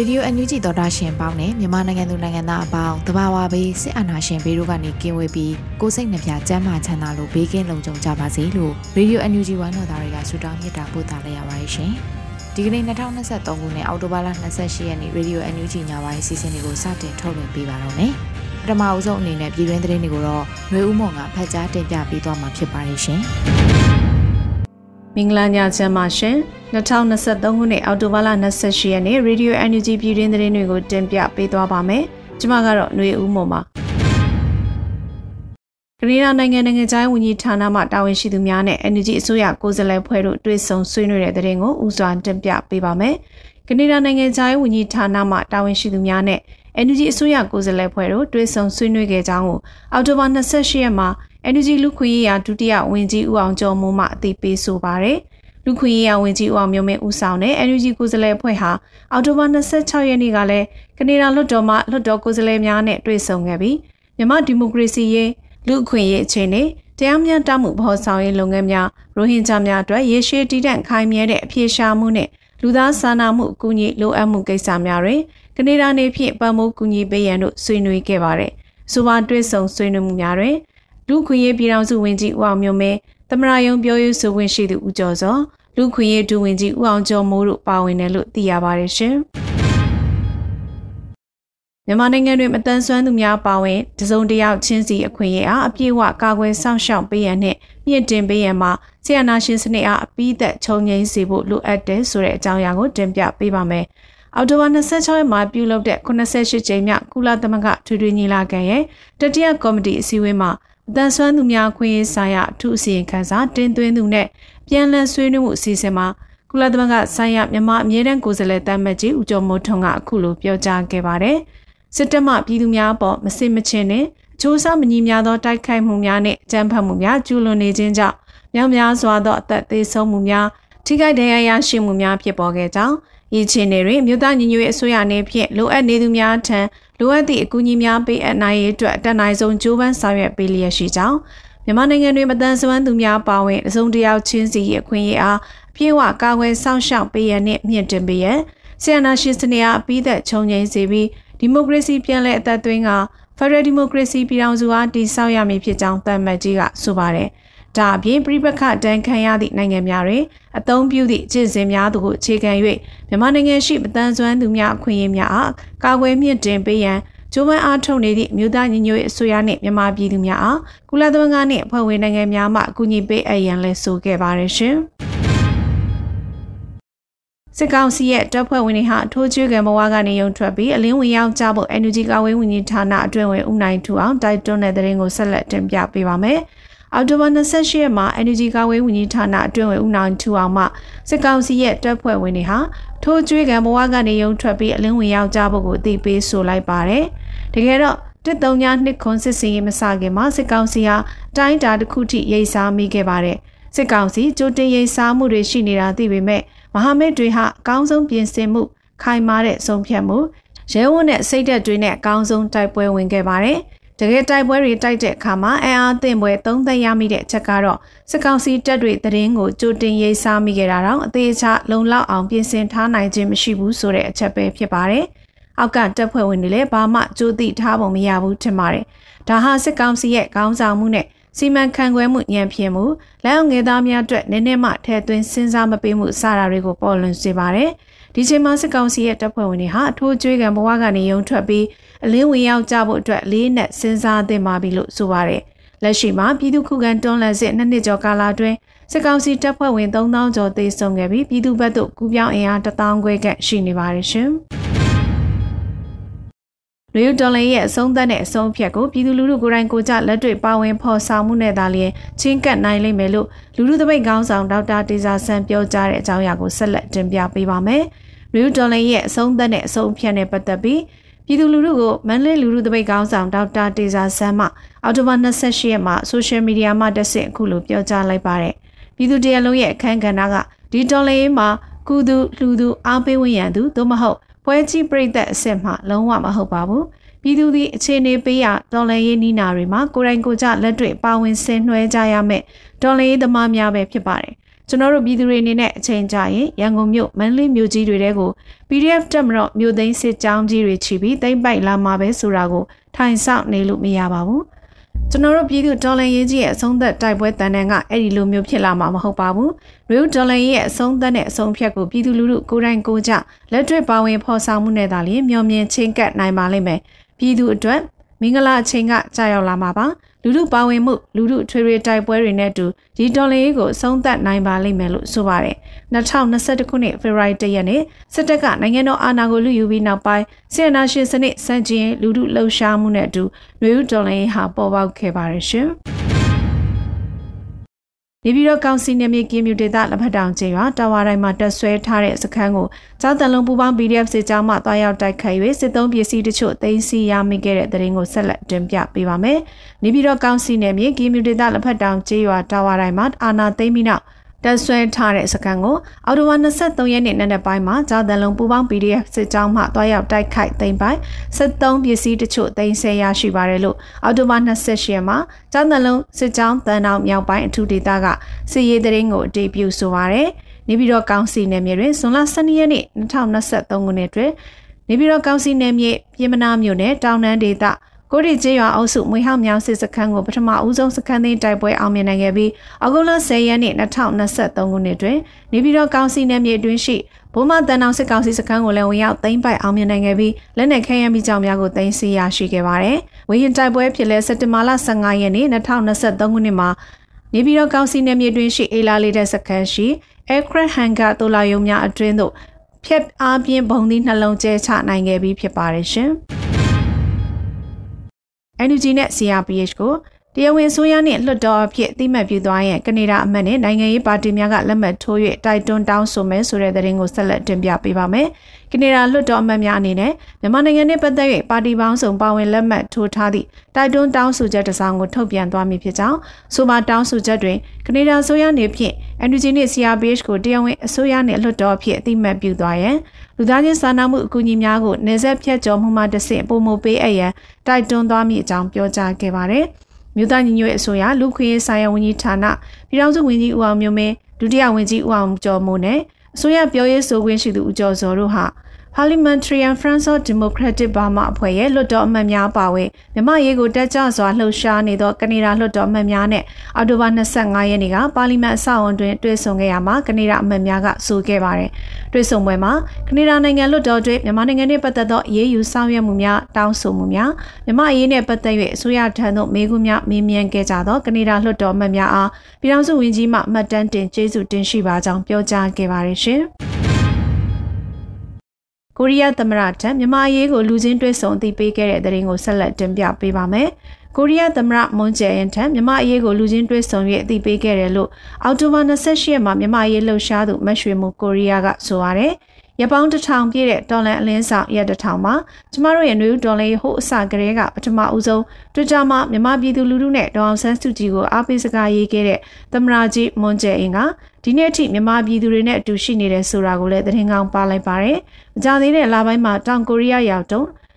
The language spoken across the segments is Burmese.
ရေဒီယိုအန်ယူဂျီသောတာရှင်ပေါင်းနဲ့မြန်မာနိုင်ငံသူနိုင်ငံသားအပေါင်းတဘာဝဘေးစစ်အာဏာရှင်ဘေးတို့ကနေကင်းဝေးပြီးကိုစိတ်နှပြကျန်းမာချမ်းသာလို့ဘေးကင်းလုံခြုံကြပါစေလို့ရေဒီယိုအန်ယူဂျီဝမ်းတော်သားတွေကဆုတောင်းမေတ္တာပို့သလိုက်ရပါတယ်ရှင်။ဒီကနေ့2023ခုနှစ်အောက်တိုဘာလ28ရက်နေ့ရေဒီယိုအန်ယူဂျီညပိုင်းအစီအစဉ်လေးကိုစတင်ထုတ်လွှင့်ပေးပါတော့မယ်။ပထမအဆုံးအနေနဲ့ပြည်တွင်းသတင်းတွေကိုတော့ຫນွေဦးမောင်ကဖတ်ကြားတင်ပြပေးသွားမှာဖြစ်ပါတယ်ရှင်။ မင်္ဂလာညချမ်းပါရှင်2023ခုနှစ်အောက်တိုဘာလ28ရက်နေ့ Radio NUG ပြည်တွင်းသတင်းတွေကိုတင်ပြပေးသွားပါမယ်ကျွန်မကတော့ຫນွေဦးမော်ပါကနေဒါနိုင်ငံနိုင်ငံခြားရေးဝန်ကြီးဌာနမှတာဝန်ရှိသူများနဲ့ NUG အစိုးရကိုယ်စားလှယ်ဖွဲ့တို့တွေ့ဆုံဆွေးနွေးတဲ့သတင်းကိုဦးစွာတင်ပြပေးပါမယ်ကနေဒါနိုင်ငံခြားရေးဝန်ကြီးဌာနမှတာဝန်ရှိသူများနဲ့ NUG အစိုးရကိုယ်စားလှယ်ဖွဲ့တို့တွေ့ဆုံဆွေးနွေးခဲ့ကြောင်းကိုအောက်တိုဘာ28ရက်မှာ NUG လူခွင့်ရေးရာဒုတိယဝန်ကြီးဦးအောင်ကျော်မိုးမှအသိပေးဆိုပါရယ်လူခွင့်ရေးရာဝန်ကြီးဦးအောင်မျိုးမင်းဦးဆောင်တဲ့ NUG ကိုယ်စားလှယ်အဖွဲ့ဟာအောက်တိုဘာ26ရက်နေ့ကလည်းကနေဒါလွှတ်တော်မှလွှတ်တော်ကိုယ်စားလှယ်များနဲ့တွေ့ဆုံခဲ့ပြီးမြန်မာဒီမိုကရေစီရေးလူအခွင့်ရေးအခြေအနေတရားမျှတမှုဖော်ဆောင်ရေးလုပ်ငန်းများရိုဟင်ဂျာများအတွက်ရေရှည်တည်တံ့ခိုင်မြဲတဲ့အပြေရှားမှုနဲ့လူသားစာနာမှုအကူအညီလိုအပ်မှုကိစ္စများတွင်ကနေဒါနေဖြင့်ပံ့ပိုးကူညီပေးရန်တို့ဆွေးနွေးခဲ့ပါတယ်။ဆိုပါတွေ့ဆုံဆွေးနွေးမှုများတွင် လူခွင့်ရေးပြည်ထောင်စုဝန်ကြီးဦးအောင်မျိုးမဲသမရယုံပြောရေးဆိုခွင့်ရှိသူဦးကျော်စောလူခွင့်ရေးဒုဝန်ကြီးဦးအောင်ကျော်မိုးတို့ပါဝင်တယ်လို့သိရပါတယ်ရှင်။မြန်မာနိုင်ငံတွင်မတန်ဆွမ်းသူများပါဝင်တစုံတယောက်ချင်းစီအခွင့်အရေးအားအပြည့်အဝကာကွယ်စောင့်ရှောက်ပေးရန်နှင့်မြင့်တင်ပေးရန်မှာဆီယနာရှင်စနစ်အားအပိသက်ခြုံငိမ့်စေဖို့လိုအပ်တယ်ဆိုတဲ့အကြောင်းအရာကိုတင်ပြပေးပါမယ်။အော်တိုဘာ26ရက်မှာပြုလုပ်တဲ့88ကြိမ်မြောက်ကုလသမဂ္ဂထွေထွေညီလာခံရဲ့တတိယကော်မတီအစည်းအဝေးမှာ အတန်ဆွမ်းသူများခွင့်ရေးဆိုင်ရာအထူးအစီရင်ခံစာတင်သွင်းသူနဲ့ပြန်လည်ဆွေးနွေးမှုအစီအစဉ်မှာကုလသမဂ္ဂဆိုင်ရာမြန်မာအမြဲတမ်းကိုယ်စားလှယ်တမ်းမကြီးဦးကျော်မိုးထွန်းကအခုလိုပြောကြားခဲ့ပါတယ်။စစ်တပ်မှပြည်သူများအပေါ်မစစ်မချင်းနဲ့အချိုးစားမညီများသောတိုက်ခိုက်မှုများနဲ့ကြမ်းဖက်မှုများကျူးလွန်နေခြင်းကြောင့်မြောက်များစွာသောအသက်သေဆုံးမှုများထိခိုက်ဒဏ်ရာရရှိမှုများဖြစ်ပေါ်ခဲ့ကြောင်းဤခြေနေတွင်မြို့သားညီညွတ်ရေးအစိုးရအနေဖြင့်လိုအပ်နေသူများထံ လိုအပ်သည့်အကူအညီများပေးအပ်နိုင်ရေးအတွက်အတက်နိုင်ဆုံးကြိုးပမ်းဆောင်ရွက်ပေးလျက်ရှိကြောင်းမြန်မာနိုင်ငံတွင်မတန်ဆွမ်းသူများပါဝင်အစုံတယောက်ချင်းစီအခွင့်အရေးအားအပြည့်အဝကာကွယ်စောင့်ရှောက်ပေးရန်နှင့်မြင့်တင်ပေးရန်ဆီယနာရှင်စနေအားအပြီးသက်ခြုံငိမ့်စေပြီးဒီမိုကရေစီပြန်လည်အသက်သွင်းကဖက်ဒရယ်ဒီမိုကရေစီပြည်ထောင်စုအားတည်ဆောက်ရမည်ဖြစ်ကြောင်းသတ်မှတ်ကြီးကဆိုပါတယ်။ ဒါအပြင်ပြိပခတန်ခံရသည့်နိုင်ငံများတွင်အသုံးပြုသည့်ကျင့်စဉ်များတို့ကိုအခြေခံ၍မြန်မာနိုင်ငံရှိမတန်ဆွမ်းသူများအခွင့်အရေးများအားကာကွယ်မြင့်တင်ပေးရန်ဂျိုးပန်းအားထုတ်နေသည့်မြို့သားညီညွတ်ရေးအစိုးရနှင့်မြန်မာပြည်သူများအားကုလသမဂ္ဂနှင့်အဖွဲ့ဝင်နိုင်ငံများမှအကူအညီပေးအပ်ရန်လည်းဆိုခဲ့ပါတယ်ရှင်။စစ်ကောင်စီရဲ့တပ်ဖွဲ့ဝင်တွေဟာထိုးကျွေးကံဘဝကနေရုံထွက်ပြီးအလင်းဝင်ရောက်ကြဖို့ NUG ကာဝေးဝန်ကြီးဌာနအတွင်းဝင်ဦးနိုင်ထူအောင်တိုက်တွန်းတဲ့သတင်းကိုဆက်လက်တင်ပြပေးပါမယ်။ အော်တိုဘာ28ရက်မှာ NUG ကာဝေးဝန်ကြီးဌာနအတွင်းဝင်ဦးနိုင်ထူအောင်မှစစ်ကောင်စီရဲ့တပ်ဖွဲ့ဝင်တွေဟာထိုးကျွေးကံဘဝကနေရုံထွက်ပြီးအလင်းဝင်ရောက်ကြဖို့ကိုအသိပေးဆိုလိုက်ပါတယ်။တကယ်တော့တစ်တုံညာနှစ်ခွန်စစ်စင်ရေးမစခင်မှာစစ်ကောင်စီဟာတိုင်းတာတစ်ခုထိရိတ်စားမိခဲ့ပါတယ်။စစ်ကောင်စီကြိုတင်ရိတ်စားမှုတွေရှိနေတာသိပေမဲ့မဟာမိတ်တွေဟာအကောင်းဆုံးပြင်ဆင်မှုခိုင်မာတဲ့ဆုံးဖြတ်မှုရဲဝတ်နဲ့စိတ်သက်တွေနဲ့အကောင်းဆုံးတိုက်ပွဲဝင်ခဲ့ပါတယ်။ တကယ်တိုက်ပွဲတွေတိုက်တဲ့အခါမှာအင်အားသင့်ပွဲသုံးသက်ရမိတဲ့အချက်ကတော့စစ်ကောင်စီတပ်တွေသတင်းကိုကြိုတင်ရေးစားမိခဲ့တာတော့အသေးချလုံလောက်အောင်ပြင်ဆင်ထားနိုင်ခြင်းမရှိဘူးဆိုတဲ့အချက်ပဲဖြစ်ပါတယ်။အောက်ကတပ်ဖွဲ့ဝင်တွေလည်းဘာမှကြိုသိထားပုံမရဘူးထင်ပါတယ်။ဒါဟာစစ်ကောင်စီရဲ့ခေါင်းဆောင်မှုနဲ့စီမံခန့်ခွဲမှုညံဖြစ်မှုလက်အောင်ငယ်သားများအတွက်နည်းနည်းမှထဲသွင်းစဉ်းစားမပေးမှုစတာတွေကိုပေါ်လွင်စေပါတယ်။ ဒီချိန်မှာစစ်ကောင်စီရဲ့တပ်ဖွဲ့ဝင်တွေဟာအထိုးကျွေးကံဘဝကနေရုံထွက်ပြီးအလင်းဝင်ရောက်ကြဖို့အတွက်လေးနဲ့စဉ်းစားသင့်ပါပြီလို့ဆိုပါတယ်။လက်ရှိမှာပြည်သူခုခံတွန်းလှန်စစ်နှစ်နှစ်ကျော်ကာလအတွင်းစစ်ကောင်စီတပ်ဖွဲ့ဝင်3000ကျော်သေဆုံးခဲ့ပြီးပြည်သူဘက်သို့ကူးပြောင်းအင်အား1000ခွဲခန့်ရှိနေပါတယ်ရှင်။လူယူဒေါ်လာရဲ့အဆုံးသက်နဲ့အဆုံးဖြတ်ကိုပြည်သူလူထုကိုယ်တိုင်ကိုကြလက်တွေ့ပါဝင်ဖော်ဆောင်မှုနဲ့သာလျှင်ချင်းကပ်နိုင်လိမ့်မယ်လို့လူထုသပိတ်ခေါင်းဆောင်ဒေါက်တာတေဇာဆန်ပြောကြားတဲ့အကြောင်းအရာကိုဆက်လက်တင်ပြပေးပါမယ်။ လူယူဒေါ်လာရဲ့အဆုံးသက်နဲ့အဆုံးဖြတ်နဲ့ပတ်သက်ပြီးပြည်သူလူထုကိုမန္တလေးလူထုသပိတ်ခေါင်းဆောင်ဒေါက်တာတေဇာဆန်မှအော်တိုဘာ28ရက်မှာဆိုရှယ်မီဒီယာမှာတက်ဆင့်အခုလိုပြောကြားလိုက်ပါတယ်။ပြည်သူတရလုံးရဲ့အခမ်းကဏ္ဍကဒီဒေါ်လာရေးမှာကုသူလူသူအားပေးဝင်ရန်သူသို့မဟုတ်ပွဲကြီးပြိသက်အစ်စ်မှလုံးဝမဟုတ်ပါဘူးပြည်သူသည်အခြေအနေပေးရဒေါ်လာရေးနီးနာတွေမှာကိုယ်တိုင်ကိုယ်ကျလက်တွေ့ပါဝင်ဆင်နွှဲကြရမယ်ဒေါ်လာရေးသမားများပဲဖြစ်ပါတယ် ကျွန်တော်တို့ပြည်သူတွေအနေနဲ့အချိန်ကြာရင်ရန်ကုန်မြို့မန္တလေးမြို့ကြီးတွေတဲကို PDF တက်မတော့မြို့သိမ်းစစ်ကြောင်းကြီးတွေချီပြီးတိမ့်ပိုက်လာမှာပဲဆိုတာကိုထိုင်ဆောက်နေလို့မရပါဘူးကျွန်တော်တို့ပြည်သူဒေါ်လာရေးကြီးရဲ့အဆုံးသက်တိုက်ပွဲတန်တန်ကအဲ့ဒီလိုမျိုးဖြစ်လာမှာမဟုတ်ပါဘူး။ရေဒေါ်လာရေးရဲ့အဆုံးသက်နဲ့အဆုံးဖြတ်ကိုပြည်သူလူထုကိုယ်တိုင်ကိုယ်ကျလက်တွေ့ပါဝင်ဖော်ဆောင်မှုနဲ့သာလျှင်မျှော်မြင်ချင်းကပ်နိုင်ပါလိမ့်မယ်။ပြည်သူအတွက်မင်္ဂလာအချိန်ကကြာရောက်လာမှာပါ လူလူပါဝင်မှုလူလူထွေထွေတိုက်ပွဲတွေနဲ့အတူဒီဒေါ်လာရေးကိုဆုံးသက်နိုင်ပါလိမ့်မယ်လို့ဆိုပါတယ်2021ခုနှစ်ဖေဖော်ဝါရီလရက်နေ့စစ်တပ်ကနိုင်ငံတော်အာဏာကိုလူယူပြီးနောက်ပိုင်းဆီယနာရှင်စနစ်စန့်ကျင်လူလူလှုပ်ရှားမှုနဲ့အတူနွေဦးဒေါ်လာရေးဟာပေါ်ပေါက်ခဲ့ပါတယ်ရှင် နေပြည်တော်ကောင်စီနယ်မြေကင်းမြူဒေသလက်ဖက်တောင်ကျေးရွာတာဝါတိုင်းမှာတက်ဆွဲထားတဲ့စခန်းကိုကျောင်းတန်လုံးပူပေါင်း PDF စစ်ကြောင်းမှတွားရောက်တိုက်ခိုက်၍စစ်သုံးပစ္စည်းတချို့သိမ်းဆည်းရမိခဲ့တဲ့တဲ့ရင်ကိုဆက်လက်တင်ပြပေးပါမယ်။နေပြည်တော်ကောင်စီနယ်မြေကင်းမြူဒေသလက်ဖက်တောင်ကျေးရွာတာဝါတိုင်းမှာအာနာသိမ်းပြီးနောက် တက်ဆွဲထားတဲ့စကန်ကိုအော်တိုဝါ23ရက်နေ့နံနက်ပိုင်းမှာဂျာတန်လုံးပူပေါင်း PDF စစ်ကြောင်းမှတွားရောက်တိုက်ခိုက်သိမ်းပိုင်73ပစ္စည်းတချို့သိမ်းဆည်းရရှိပါတယ်လို့အော်တိုဝါ28ရက်မှာဂျာတန်လုံးစစ်ကြောင်းတန်အောင်မြောက်ပိုင်းအထူးဒေသကစစ်ရေးတရင်ကိုအတည်ပြုဆိုပါတယ်နေပြည်တော်ကောင်စီနယ်မြေတွင်ဇွန်လ12ရက်နေ့2023ခုနှစ်တွင်နေပြည်တော်ကောင်စီနယ်မြေပြည်မနာမြို့နယ်တောင်တန်းဒေသ ကိုရီကျေးရွာအုပ်စုမွေဟောက်မြောင်စစ်စခန်းကိုပထမဦးဆုံးစခန်းသိမ်းတိုက်ပွဲအောင်မြင်နိုင်ခဲ့ပြီးအောက်တိုဘာ10ရက်နေ့2023ခုနှစ်တွင်နေပြည်တော်ကောင်စီနယ်မြေအတွင်းရှိဘုံမတန်အောင်စစ်ကောင်စီစခန်းကိုလည်းဝင်ရောက်သိမ်းပိုက်အောင်မြင်နိုင်ခဲ့ပြီးလက်နက်ခဲယမ်းမိကြောင်များကိုသိမ်းဆည်းရရှိခဲ့ပါတယ်။ဝေရင်တိုက်ပွဲဖြစ်လဲစက်တင်ဘာလ15ရက်နေ့2023ခုနှစ်မှာနေပြည်တော်ကောင်စီနယ်မြေတွင်ရှိအေလာလေးတဲ့စခန်းရှိ aircraft hangar တိုလာယုံများအတွင်းသို့ဖြက်အားပြင်းဘုံသီးနှလုံးကျဲချနိုင်ခဲ့ပြီးဖြစ်ပါတယ်ရှင်။ NUG နဲ့ CRPH ကိုတရားဝင်ဆိုရနှင့်လွှတ်တော်အဖြစ်အသိမှတ်ပြုသွားရင်ကနေဒါအမတ်နဲ့နိုင်ငံရေးပါတီများကလက်မှတ်ထိုး၍တိုက်တွန်းတောင်းဆိုမယ်ဆိုတဲ့သတင်းကိုဆက်လက်တင်ပြပေးပါမယ်။ကနေဒါလွှတ်တော်အမတ်များအနေနဲ့မြန်မာနိုင်ငံနဲ့ပတ်သက်၍ပါတီပေါင်းစုံပါဝင်လက်မှတ်ထိုးထားသည့်တိုက်တွန်းတောင်းဆိုချက်တစ်စောင်ကိုထုတ်ပြန်သွားမည်ဖြစ်ကြောင်းဆိုပါတောင်းဆိုချက်တွင်ကနေဒါဆိုရနေဖြင့် NUG နှင့် CRPH ကိုတရားဝင်အစိုးရနှင့်လွှတ်တော်အဖြစ်အသိမှတ်ပြုသွားရန် လူသားချင်းစာနာမှုအကူအညီများကိုနေဆက်ဖြတ်ကျော်မှုမှတဆင့်ပုံမပေးအပ်ရန်တိုက်တွန်းသွားမည်အကြောင်းပြောကြားခဲ့ပါတယ်။မြို့သားညီညွတ်ရေးအစိုးရလူခွင့်ရေးဆိုင်ရာဝန်ကြီးဌာနပြည်ထောင်စုဝန်ကြီးဦးအောင်မျိုးမင်းဒုတိယဝန်ကြီးဦးအောင်ကျော်မိုးနဲ့အစိုးရပြောရေးဆိုခွင့်ရှိသူဦးကျော်စောတို့ဟာ Parliamentarian Friends of Democratic Burma အဖွဲ့ရဲ့လွှတ်တော်အမတ်များပါဝင်မြမရေးကိုတက်ကြစွာလှုပ်ရှားနေသောကနေဒါလွှတ်တော်အမတ်များနဲ့အောက်တိုဘာ25ရက်နေ့ကပါလီမန်အဆောက်အအုံတွင်တွေ့ဆုံခဲ့ရမှာကနေဒါအမတ်များကဆိုခဲ့ပါတယ်။တွေ့ဆုံပွဲမှာကနေဒါနိုင်ငံလွှတ်တော်တွင်မြန်မာနိုင်ငံနှင့်ပတ်သက်သောအရေးယူဆောင်ရွက်မှုများတောင်းဆိုမှုများမြမအရေးနှင့်ပတ်သက်၍အစိုးရထံသို့မေးခွန်းများမေးမြန်းခဲ့ကြသောကနေဒါလွှတ်တော်အမတ်များအားပြည်ထောင်စုဝန်ကြီးမှမှတ်တမ်းတင်ကျေးဇူးတင်ရှိပါကြောင်းပြောကြားခဲ့ပါတယ်ရှင်။ ကိုရီးယားသမ္မတထံမြန်မာရေးကိုလူချင်းတွဲဆုံအသိပေးခဲ့တဲ့တဲ့ရင်ကိုဆက်လက်တင်ပြပေးပါမယ်။ကိုရီးယားသမ္မတမွန်ဂျယ်အင်ထံမြန်မာအရေးကိုလူချင်းတွဲဆုံ၍အသိပေးခဲ့တယ်လို့အောက်တိုဘာ28ရက်မှာမြန်မာရေးလှုပ်ရှားသူမတ်ရွှေမှုကိုရီးယားကဆိုပါတယ်။ ရပောင်းတစ်ထောင်ပြည့်တဲ့ဒေါ်လန်အလင်းဆောင်ရက်တစ်ထောင်မှာကျမတို့ရဲ့နွေဦးဒေါ်လန်ဟိုအစကတည်းကပထမဦးဆုံး Twitter မှာမြန်မာပြည်သူလူထုနဲ့ဒေါအောင်ဆန်းစုကြည်ကိုအားပေးစကားရေးခဲ့တဲ့သမရာကြီးမွန်ကျဲအင်းကဒီနေ့အထိမြန်မာပြည်သူတွေနဲ့အတူရှိနေတယ်ဆိုတာကိုလည်းသတင်းကောင်းပါလိုက်ပါတယ်။မကြသေးတဲ့လပိုင်းမှာတောင်ကိုရီးယားရောက်တော့နား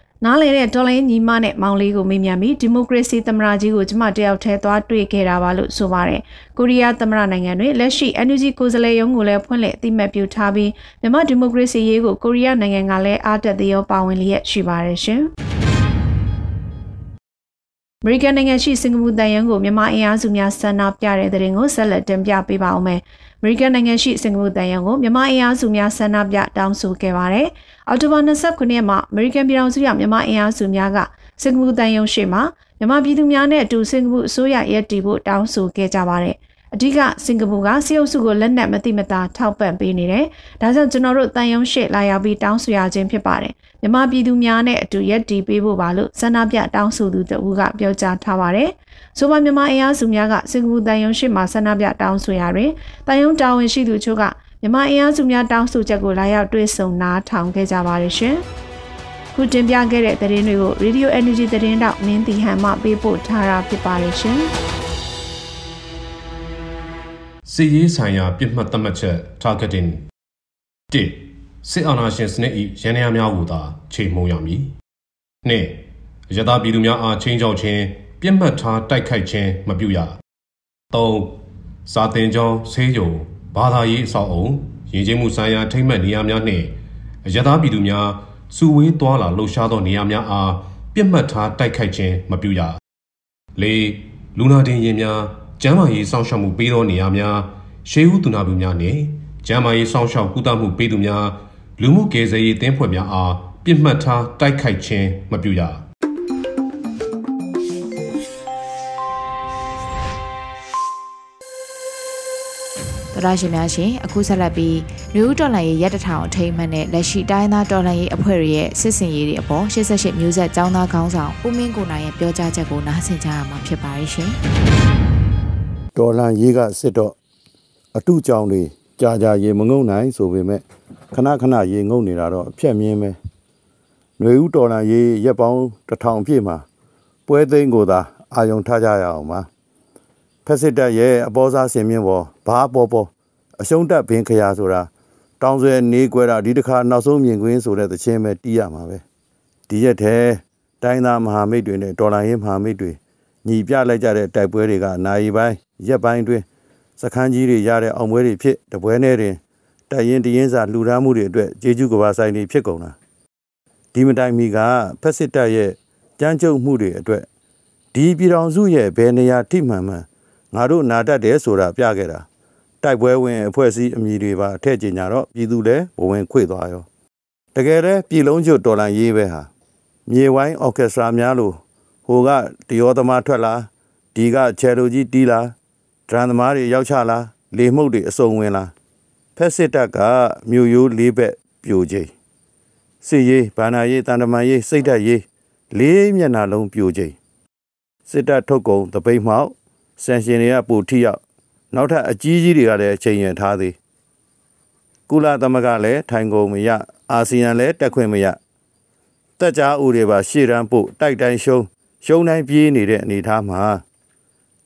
လေတဲ့ဒေါ်လင်းညီမနဲ့မောင်လေးကိုမေးမြန်းပြီးဒီမိုကရေစီသမ္မတကြီးကိုကျမတယောက်ထဲသွားတွေ့ခဲ့တာပါလို့ဆိုပါတယ်။ကိုရီးယားသမ္မတနိုင်ငံတွင်လက်ရှိ NUG ကိုယ်စားလှယ်ရုံးကိုလည်းဖွင့်လှစ်အသိမှတ်ပြုထားပြီးမြန်မာဒီမိုကရေစီရေးကိုကိုရီးယားနိုင်ငံကလည်းအားတက်သရောပါဝင်လျက်ရှိပါတယ်ရှင်။အမေရိကန်နိုင်ငံရှိစင်ကာပူတန်ယန်ကိုမြန်မာအင်အားစုများဆန္ဒပြတဲ့တဲ့ရင်ကိုဆက်လက်တင်ပြပေးပါဦးမယ်။ အမေရိကန်နိုင်ငံရှိစင်ကာပူတန်ယန်ကိုမြန်မာအင်အားစုများဆန္ဒပြတောင်းဆိုခဲ့ပါတယ်။အော်တိုဘာ29ရက်မှာအမေရိကန်ပြည်ထောင်စုရမြန်မာအင်အားစုများကစင်ကာပူတန်ယန်ရှိမှာမြန်မာပြည်သူများနဲ့အတူစင်ကာပူအစိုးရရပ်တည်ဖို့တောင်းဆိုခဲ့ကြပါတယ်။ အဓိကစင်ကာပူကစီအုပ်စုကိုလက်နက်မတိမတာထောက်ပံ့ပေးနေတယ်။ဒါကြောင့်ကျွန်တော်တို့တန်ယုံရှေ့လာရောက်ပြီးတောင်းဆိုရခြင်းဖြစ်ပါတယ်။မြန်မာပြည်သူများနဲ့အတူရက်တည်ပေးဖို့ပါလို့ဆန္ဒပြတောင်းဆိုသူတဦးကပြောကြားထားပါတယ်။ဆိုပါမြန်မာအင်အားစုများကစင်ကာပူတန်ယုံရှေ့မှာဆန္ဒပြတောင်းဆိုရတွင်တန်ယုံတာဝန်ရှိသူချို့ကမြန်မာအင်အားစုများတောင်းဆိုချက်ကိုလာရောက်တွေ့ဆုံနားထောင်ခဲ့ကြပါတယ်ရှင်။ခုတင်ပြခဲ့တဲ့သတင်းတွေကို Radio Energy သတင်းတောက်မင်းတီဟန်မှပေးပို့ထားတာဖြစ်ပါတယ်ရှင်။ စီရေးဆိုင်ရာပြစ်မှတ်သတ်မှတ်ချက် targeting 1စစ်အာဏာရှင်စနစ်၏ရန်ရာများကိုသာချိန်မှုံရမည်2ရသပြည်သူများအားချင်းချောက်ခြင်းပြစ်မှတ်ထားတိုက်ခိုက်ခြင်းမပြုရ3စာတင်ကြောင်းဆေးရုံဘာသာရေးအဆောက်အုံရင်းချင်းမှုဆိုင်ရာထိမ့်မှတ်နေရာများနှင့်ရသပြည်သူများစုဝေးသွားလာလှုပ်ရှားသောနေရာများအားပြစ်မှတ်ထားတိုက်ခိုက်ခြင်းမပြုရ၄လူနာတင်ရင်များ ကျန်းမာရေးစောင့်ရှောက်မှုပေးသောနေရာများရှေးဦးသူနာပြုများနှင့်ကျန်းမာရေးစောင့်ရှောက်ကုသမှုပေးသူများလူမှုကယ်ဆယ်ရေးတင်းဖွဲ့များအားပြစ်မှတ်ထားတိုက်ခိုက်ခြင်းမပြုရတော်ရရှင်များရှင်အခုဆက်လက်ပြီးလူဦးတော်လှန်ရေးရက်တထောင်အထိမ်းအမှတ်နဲ့လက်ရှိတိုင်းသားတော်လှန်ရေးအဖွဲ့တွေရဲ့စစ်စင်ရေးတွေအပေါ်88မျိုးဆက်ចောင်းသားခေါင်းဆောင်ဦးမင်းကိုနိုင်ရဲ့ပြောကြားချက်ကိုနားဆင်ကြရမှာဖြစ်ပါရဲ့ရှင် တော်လှန်ရေးကစစ်တော့အတုကြောင်တွေကြာကြာရေမငုံနိုင်ဆိုပေမဲ့ခဏခဏရေငုံနေတာတော့အဖြက်မြင်းပဲຫນွေဦးတော်လှန်ရေးရက်ပေါင်းတစ်ထောင်ပြည့်မှာပွဲသိမ်းကိုသာအာယုံထားကြရအောင်ပါဖက်စစ်တပ်ရဲ့အပေါ်စားဆင်မြင့်ပေါ်ဘာပေါ်ပေါ်အရှုံးတက်ဘင်းခရာဆိုတာတောင်ဆွဲနေကွဲတာဒီတစ်ခါနောက်ဆုံးမြင်ကွင်းဆိုတဲ့သချင်းပဲတီးရမှာပဲဒီရက်ထဲတိုင်းသားမဟာမိတ်တွေနဲ့ဒေါ်လာရင်းမဟာမိတ်တွေညီပြလိုက်ကြတဲ့တိုက်ပွဲတွေကနိုင်ပိုင်း ရက်ပိုင်းတွင်စခန်းကြီးတွေရတဲ့အောင်ပွဲတွေဖြစ်တပွဲနဲ့တွင်တရင်တရင်စာလှူဒါန်းမှုတွေအတွက်ကျေးဇူးကဘာဆိုင်တွေဖြစ်ကုန်တာဒီမတိုင်မီကဖက်စစ်တပ်ရဲ့ကြမ်းကြုတ်မှုတွေအတွက်ဒီပြည်တော်စုရဲ့ဘယ်နေရာထိမှန်မှန်ငါတို့နာတတ်တယ်ဆိုတာပြခဲ့တာတိုက်ပွဲဝင်အဖွဲ့အစည်းအမည်တွေပါထည့်ကျင်ကြတော့ပြည်သူလည်းဘဝင်ခွေသွားရောတကယ်တည်းပြည်လုံးကျွတ်တော်လန်ရေးပဲဟာမြေဝိုင်းအော်ကက်စထရာများလို့ဟိုကတယောသမားထွက်လာဒီကချယ်လိုကြီးတီးလာ ဒရန်သမားတွေရောက်ချလာလေမှုတ်တွေအစုံဝင်လာဖက်စစ်တပ်ကမြို့ရိုးလေးဘက်ပြိုချိန်စစ်ရေးဘာနာရေးတန်တမန်ရေးစိတ်ဓာတ်ရေးလေးမျက်နှာလုံးပြိုချိန်စစ်တပ်ထုတ်ကုန်တပိတ်မှောက်ဆန်ရှင်တွေကပူထိရောက်နောက်ထပ်အကြီးကြီးတွေကလည်းချိန်ရထားသေးကုလသမဂ္ဂလည်းထိုင်ကုန်မရအာဆီယံလည်းတက်ခွင့်မရတက်ကြားဦးတွေပါရှေ့ရန်ပို့တိုက်တိုင်းရှုံးရှုံးတိုင်းပြေးနေတဲ့အနေအထားမှာ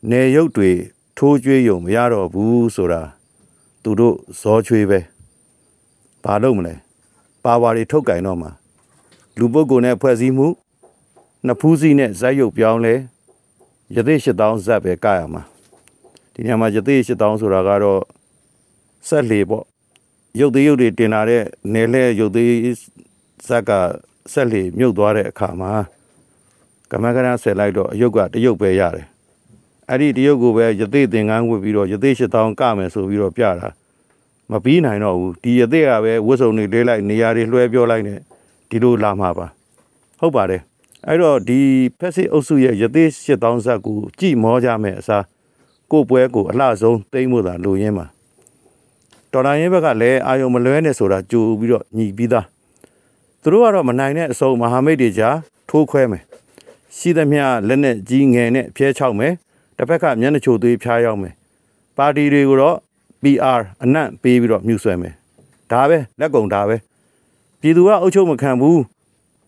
နေရုပ်တွေ ထိုးကျွေးယုံမရတော့ဘူးဆိုတာသူတို့ဇောချွေးပဲဘာလို့မလဲပါဝါတွေထုတ်ကင်တော့မှာလူပုဂ္ဂိုလ်နဲ့ဖွဲ့စည်းမှုနှစ်ဖူးစီနဲ့ဇက်ရုပ်ပြောင်းလဲယသိ8000ဇက်ပဲကရမှာဒီညမှာယသိ8000ဆိုတာကတော့ဆက်လေပေါ့ရုပ်သေးရုပ်တွေတင်လာတဲ့နယ်လဲရုပ်သေးဇက်ကဆက်လေမြုပ်သွားတဲ့အခါမှာကမ္မကရဆယ်လိုက်တော့အယုတ်ကတရုပ်ပဲရတယ် အဲ့ဒီတရုတ်ကိုပဲယသိသင်္ကန်းဝတ်ပြီးတော့ယသိရှစ်တောင်းကမယ်ဆိုပြီးတော့ပြတာမပြီးနိုင်တော့ဘူးဒီယသိကပဲဝတ်စုံတွေလေးလိုက်နေရာတွေလွှဲပြောလိုက်နေဒီလိုလာမှာပါဟုတ်ပါတယ်အဲ့တော့ဒီဖက်စစ်အုပ်စုရဲ့ယသိရှစ်တောင်းဇက်ကိုကြည်မောကြမယ်အစားကိုပွဲကိုအလှဆုံးတိမ့်ဖို့သာလိုရင်းပါတော်လိုင်းရဲ့ဘက်ကလည်းအာယုံမလွဲနဲ့ဆိုတာကြိုပြီးတော့ညီပြီးသားသူတို့ကတော့မနိုင်တဲ့အစုံမဟာမိတ်တွေကြားထိုးခွဲမယ်ရှိသမျှလက်နဲ့ကြီးငယ်နဲ့ဖျဲချောက်မယ် တစ်ဖက်ကမျက်နှာချိုသွေးဖျားရောက်မယ်ပါတီတွေကိုတော့ PR အနံ့ပေးပြီးတော့မြှူဆွဲမယ်ဒါပဲလက်ကုံဒါပဲပြည်သူကအုပ်ချုပ်မခံဘူး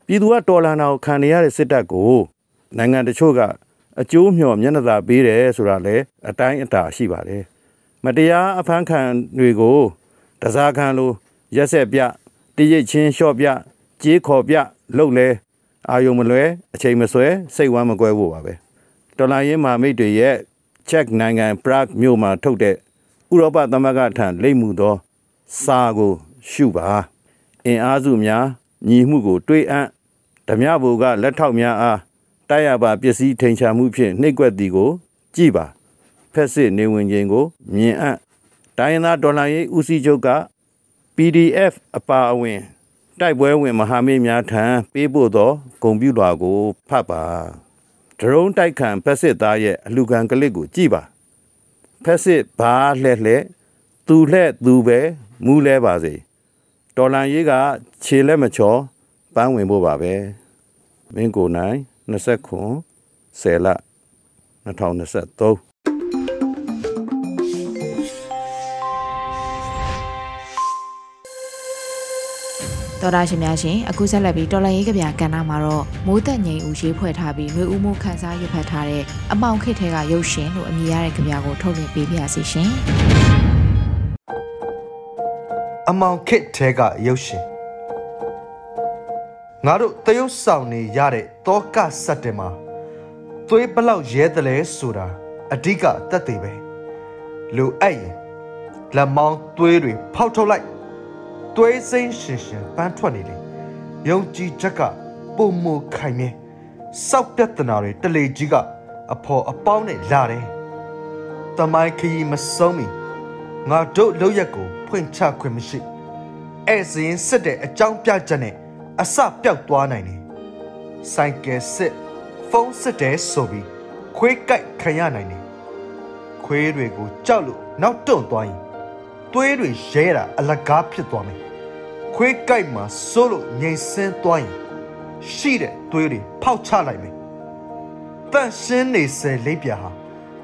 ပြည်သူကတော်လန်တာကိုခံနေရတဲ့စစ်တပ်ကိုနိုင်ငံတချို့ကအကျိုးမျှော်မျက်နှာသာပေးတယ်ဆိုတာလည်းအတိုင်းအတာရှိပါတယ်မတရားအဖမ်းခံတွေကိုတစားခံလို့ရက်ဆက်ပြတရိတ်ချင်းလျှော့ပြကြေးခေါ်ပြလှုပ်လဲအာယုံမလွဲအချိန်မဆွဲစိတ်ဝမ်းမကွဲဖို့ပါပဲ တော်လိုင်းရင်မာမိတ်တွေရဲ့ချက်နိုင်ငံပရဂ်မြို့မှာထုတ်တဲ့ဥရောပသမဂ္ဂထံလိပ်မှုသော စာကိုရှုပါအင်အားစုများညီမှုကို တွေးအံ့ဓမြဘူကလက်ထောက်များအားတိုက်ရပါပစ္စည်းထိန်ချမှုဖြင့်နှိပ်ကွက်သည်ကို ကြည်ပါဖက်စစ်နေဝင်ခြင်းကို မြင်အပ်တိုင်းရင်းသားဒေါ်လာရေးဦးစီးချုပ်က PDF အပါအဝင် တိုက်ပွဲဝင်မဟာမိတ်များထံပေးပို့သောဂုံပြူလွာကိုဖတ်ပါ ဒရုန်းတိုက်ခံဖက်စစ်သားရဲ့အလူခံကလစ်ကိုကြည့်ပါဖက်စစ်ဘာလှဲ့လှဲ့သူလှဲ့သူပဲမူးလဲပါစေတော်လန်ရေးကခြေလက်မချောပန်းဝင်ဖို့ပါပဲမင်းကိုနိုင်29 10လ2023 တော်တာရှင်များရှင်အခုဆက်လက်ပြီးတော်လရေးကဗျာကဏ္ဍမှာတော့မိုးသက်ငိန်ဦးရေးဖွဲ့ထားပြီးနှွေဦးမှုခန်းစားရွတ်ဖတ်ထားတဲ့အမောင်ခစ်ထဲကရုပ်ရှင်လို့အမည်ရတဲ့ကဗျာကိုထုတ်လွှင့်ပေးပါစီရှင်အမောင်ခစ်ထဲကရုပ်ရှင်ငါတို့တရုတ်ဆောင်နေရတဲ့တောကဆက်တယ်မှာသွေးဘလောက်ရဲတယ်လဲဆိုတာအဓိကတက်သေးပဲလူအဲ့ရင်လက်မောင်းသွေးတွေဖောက်ထုတ်လိုက် သွေးစိမ့်ရှင်ရှင်ပန်းထွက်နေလေယုံကြည်ချက်ကပုံမခိုင်မြဲစောက်ပြတ်တနာတွေတလေကြီးကအဖော်အပေါင်းနဲ့လာတယ်တမိုင်းခရီးမဆုံးမီငါတို့လောက်ရက်ကိုဖွင့်ချခွင့်မရှိအဲ့စရင်စစ်တဲ့အကြောင်းပြချက်နဲ့အစပြောက်သွားနိုင်တယ်ဆိုင်ကယ်စစ်ဖုန်းစစ်တဲ့ဆိုပြီးခွေးကြိုက်ခံရနိုင်တယ်ခွေးတွေကိုကြောက်လို့နောက်တွန့်သွားရင်သွေးတွေရဲတာအလကားဖြစ်သွားမယ် ခွေးကြိုက်မှာစိုးလို့ငိန်ဆင်းသွားရင်ရှိတဲ့သွေးတွေဖောက်ချလိုက်မယ်တန့်ရှင်းနေစေလိပ်ပြဟာ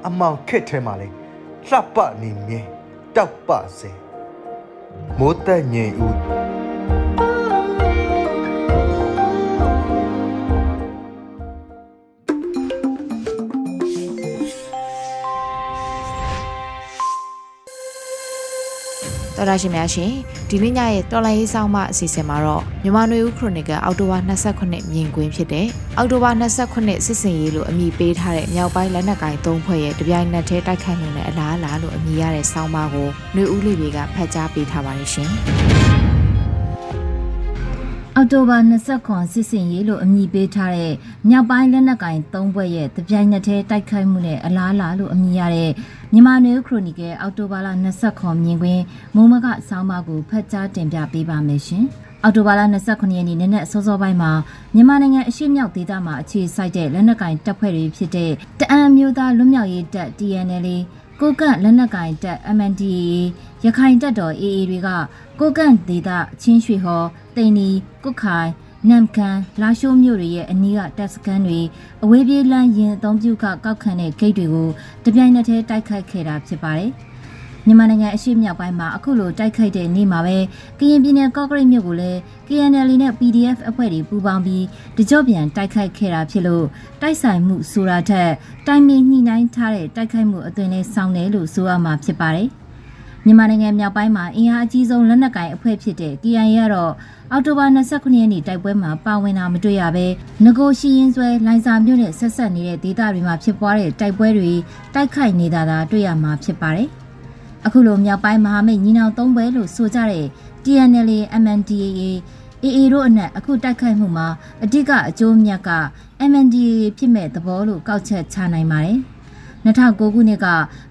အမောင်ခက်ထဲမှာလေလှပနေမြဲတောက်ပစေမိုးတက်ငိန်ဦး တော်တာရှင်များရှင်ဒီနေ့ညရဲ့တော်လိုင်းရေးဆောင်မအစီအစဉ်မှာတော့မြန်မာနွေဦးခရိုနီကယ်အောက်တိုဘာ29မြင်ကွင်းဖြစ်တဲ့အောက်တိုဘာ29စစ်စင်ရေးလို့အမည်ပေးထားတဲ့မြောက်ပိုင်းလက်နက်ကိုင်၃ဖွဲ့ရဲ့တပြိုင်နက်တည်းတိုက်ခိုက်မှုနဲ့အလားအလာလို့အမည်ရတဲ့ဆောင်းပါးကိုနွေဦးလေးတွေကဖတ်ကြားပေးထားပါတယ်ရှင် အော်တိုဘာ29စစ်စင်ရေးလို့အမည်ပေးထားတဲ့မြောက်ပိုင်းလက်နက်ကင်၃ဘွဲ့ရဲ့တပြိုင်နက်တည်းတိုက်ခိုက်မှုနဲ့အလားအလာလို့အမည်ရတဲ့မြန်မာနယ်ခရိုနီကယ်အော်တိုဘာလ29မြင်ကွင်းမုံမကဆောင်းပါးကိုဖတ်ကြားတင်ပြပေးပါမယ်ရှင်။အော်တိုဘာလ29ရက်နေ့နနက်စောစောပိုင်းမှာမြန်မာနိုင်ငံအရှေ့မြောက်ဒေသမှာအခြေစိုက်တဲ့လက်နက်ကင်တပ်ဖွဲ့တွေဖြစ်တဲ့တအံမျိုးသားလွတ်မြောက်ရေးတပ် TNL ကိုကန့်လက်နက်ကင်တပ် MNDAA ရခိုင်တပ်တော် AA တွေကကိုကန့်ဒေသချင်းရွှေဟော်တိန်နီကုတ်ခိုင်နမ်ကန်လာရှိုးမြို့တွေရဲ့အနီးကတပ်စခန်းတွေအဝေးပြေးလမ်းရင်အုံပြုကကောက်ခံတဲ့ဂိတ်တွေကိုတပြိုင်နက်တည်းတိုက်ခိုက်ခဲ့တာဖြစ်ပါတယ်။မြန်မာနိုင်ငံအရှေ့မြောက်ပိုင်းမှာအခုလိုတိုက်ခိုက်တဲ့နေ့မှာပဲကရင်ပြည်နယ်ကော့ကရိတ်မြို့ကိုလည်း KNL နဲ့ PDF အဖွဲ့တွေပူးပေါင်းပြီးတကြော့ပြန်တိုက်ခိုက်ခဲ့တာဖြစ်လို့တိုက်ဆိုင်မှုဆိုတာထက်တိုင်မင်ညှိနှိုင်းထားတဲ့တိုက်ခိုက်မှုအသွင်နဲ့ဆောင်တယ်လို့ဆိုရမှာဖြစ်ပါတယ်။ မြန်မာနိုင်ငံမြောက်ပိုင်းမှာအင်အားအကြီးဆုံးလက်နက်ကိုင်အဖွဲ့ဖြစ်တဲ့ KIA ကတော့အောက်တိုဘာ29ရက်နေ့တိုက်ပွဲမှာပါဝင်တာမတွေ့ရဘဲငကိုရှိရင်ဆွဲလိုင်စာမြို့နဲ့ဆက်ဆက်နေတဲ့ဒေသတွေမှာဖြစ်ပွားတဲ့တိုက်ပွဲတွေတိုက်ခိုက်နေတာသာတွေ့ရမှာဖြစ်ပါတယ်။အခုလိုမြောက်ပိုင်းမဟာမိတ်ညီနောင်သုံးပွဲလို့ဆိုကြတဲ့ TNL MNDAA AA တို့အနက်အခုတိုက်ခိုက်မှုမှာအဓိကအကျိုးမြတ်က MNDAA ဖြစ်မဲ့သဘောလို့ကောက်ချက်ချနိုင်ပါတယ်။ 2009ခုနှစ်က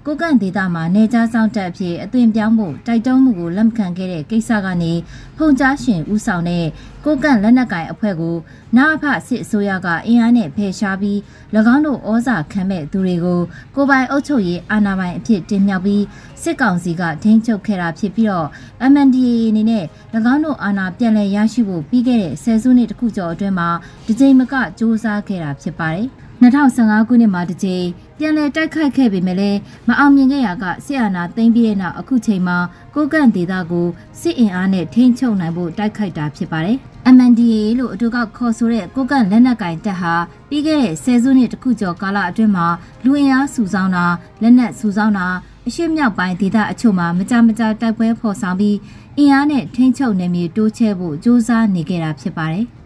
ကိုကန့်ဒေသမှာနေကြားဆောင်တက်အဖြစ်အသွင်ပြောင်းဖို့တိုက်တွန်းမှုကိုလက်မခံခဲ့တဲ့ကိစ္စကနေဖုန်ကြားရှင်ဦးဆောင်တဲ့ကိုကန့်လက်နက်ကင်အဖွဲ့ကိုနာအဖစစ်အစိုးရကအင်အားနဲ့ဖယ်ရှားပြီး၎င်းတို့ဩဇာခံမဲ့သူတွေကိုကိုပိုင်အုပ်ချုပ်ရေးအာဏာပိုင်အဖြစ်တင်မြှောက်ပြီးစစ်ကောင်စီကထိန်းချုပ်ခဲ့တာဖြစ်ပြီးတော့ MNDAA အနေနဲ့၎င်းတို့အာဏာပြန်လည်ရရှိဖို့ပြီးခဲ့တဲ့ဆယ်စုနှစ်တခုကျော်အတွင်းမှာဒီကြိမ်မကစ조사ခဲ့တာဖြစ်ပါတယ်။2015ခုနှစ်မှာတစ်ကြိမ် ပြန်လည်တိုက်ခိုက်ခဲ့ပေမဲ့လည်းမအောင်မြင်ခဲ့ရကစစ်အာဏာသိမ်းပြီးတဲ့နောက်အခုချိန်မှာကိုကန့်ဒေသကိုစစ်အင်အားနဲ့ထိန်းချုပ်နိုင်ဖို့တိုက်ခိုက်တာဖြစ်ပါတယ်။ MNDAA လို့အတူကခေါ်ဆိုတဲ့ကိုကန့်လက်နက်ကင်တပ်ဟာပြီးခဲ့တဲ့ဆယ်စုနှစ်တခုကျော်ကာလအတွင်းမှာလူအင်အားစုဆောင်းတာလက်နက်စုဆောင်းတာအရှိမြောက်ပိုင်းဒေသအချို့မှာမကြမကြတိုက်ပွဲဖော်ဆောင်ပြီးအင်အားနဲ့ထိန်းချုပ်နေမြေတိုးချဲဖို့စ조사နေခဲ့တာဖြစ်ပါတယ်။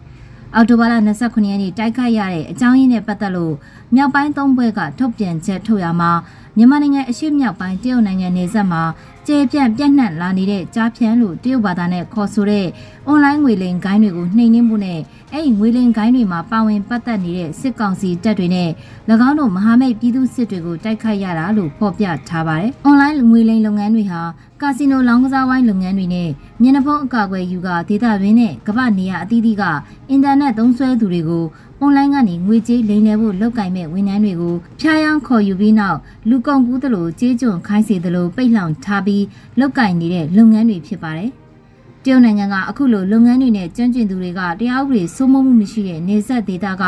အော်တိုဘာလ29ရက်နေ့တိုက်ခိုက်ရတဲ့အကြောင်းရင်းနဲ့ပတ်သက်လို့မြောက်ပိုင်းသုံးဘွဲကထုတ်ပြန်ချက်ထုတ်ရမှာမြန်မာနိုင်ငံအရှေ့မြောက်ပိုင်းတရုတ်နိုင်ငံနေဆက်မှာကျေပြန့်ပြန့်နှံ့လာနေတဲ့ကြားဖြန်းလို့တရုတ်ဘာသာနဲ့ခေါ်ဆိုတဲ့အွန်လိုင်းငွေလိမ်ဂိုင်းတွေကိုနှိမ်နင်းမှုနဲ့အဲ့ဒီငွေလိမ်ဂိုင်းတွေမှာပါဝင်ပတ်သက်နေတဲ့စစ်ကောင်စီတပ်တွေနဲ့၎င်းတို့မဟာမိတ်ပြည်သူစစ်တွေကိုတိုက်ခိုက်ရတာလို့ဖော်ပြထားပါတယ်။အွန်လိုင်းငွေလိမ်လုပ်ငန်းတွေဟာကာစီနိုလောင်းကစားဝိုင်းလုပ်ငန်းတွေနဲ့ မျက်နှာဖုံးအကာအကွယ်ယူကဒေတာတွင်းနဲ့ကမ္ဘာနေရအသီးသီးကအင်တာနက်သုံးစွဲသူတွေကိုအွန်လိုင်းကနေငွေကြေးလိမ်လည်ဖို့လုပ်ကင်မဲ့ဝန်ထမ်းတွေကိုဖျားယောင်းခေါ်ယူပြီးနောက်လူကုန်ကူးသလိုကြေးကျွန်ခိုင်းစေသလိုပိတ်လှောင်ထားပြီးလုပ်ကင်နေတဲ့လုပ်ငန်းတွေဖြစ်ပါတယ်။တရုတ်နိုင်ငံကအခုလိုလုပ်ငန်းတွေနဲ့ကျွမ်းကျင်သူတွေကတရားဥပဒေစိုးမိုးမှုမရှိတဲ့နေဆက်ဒေသက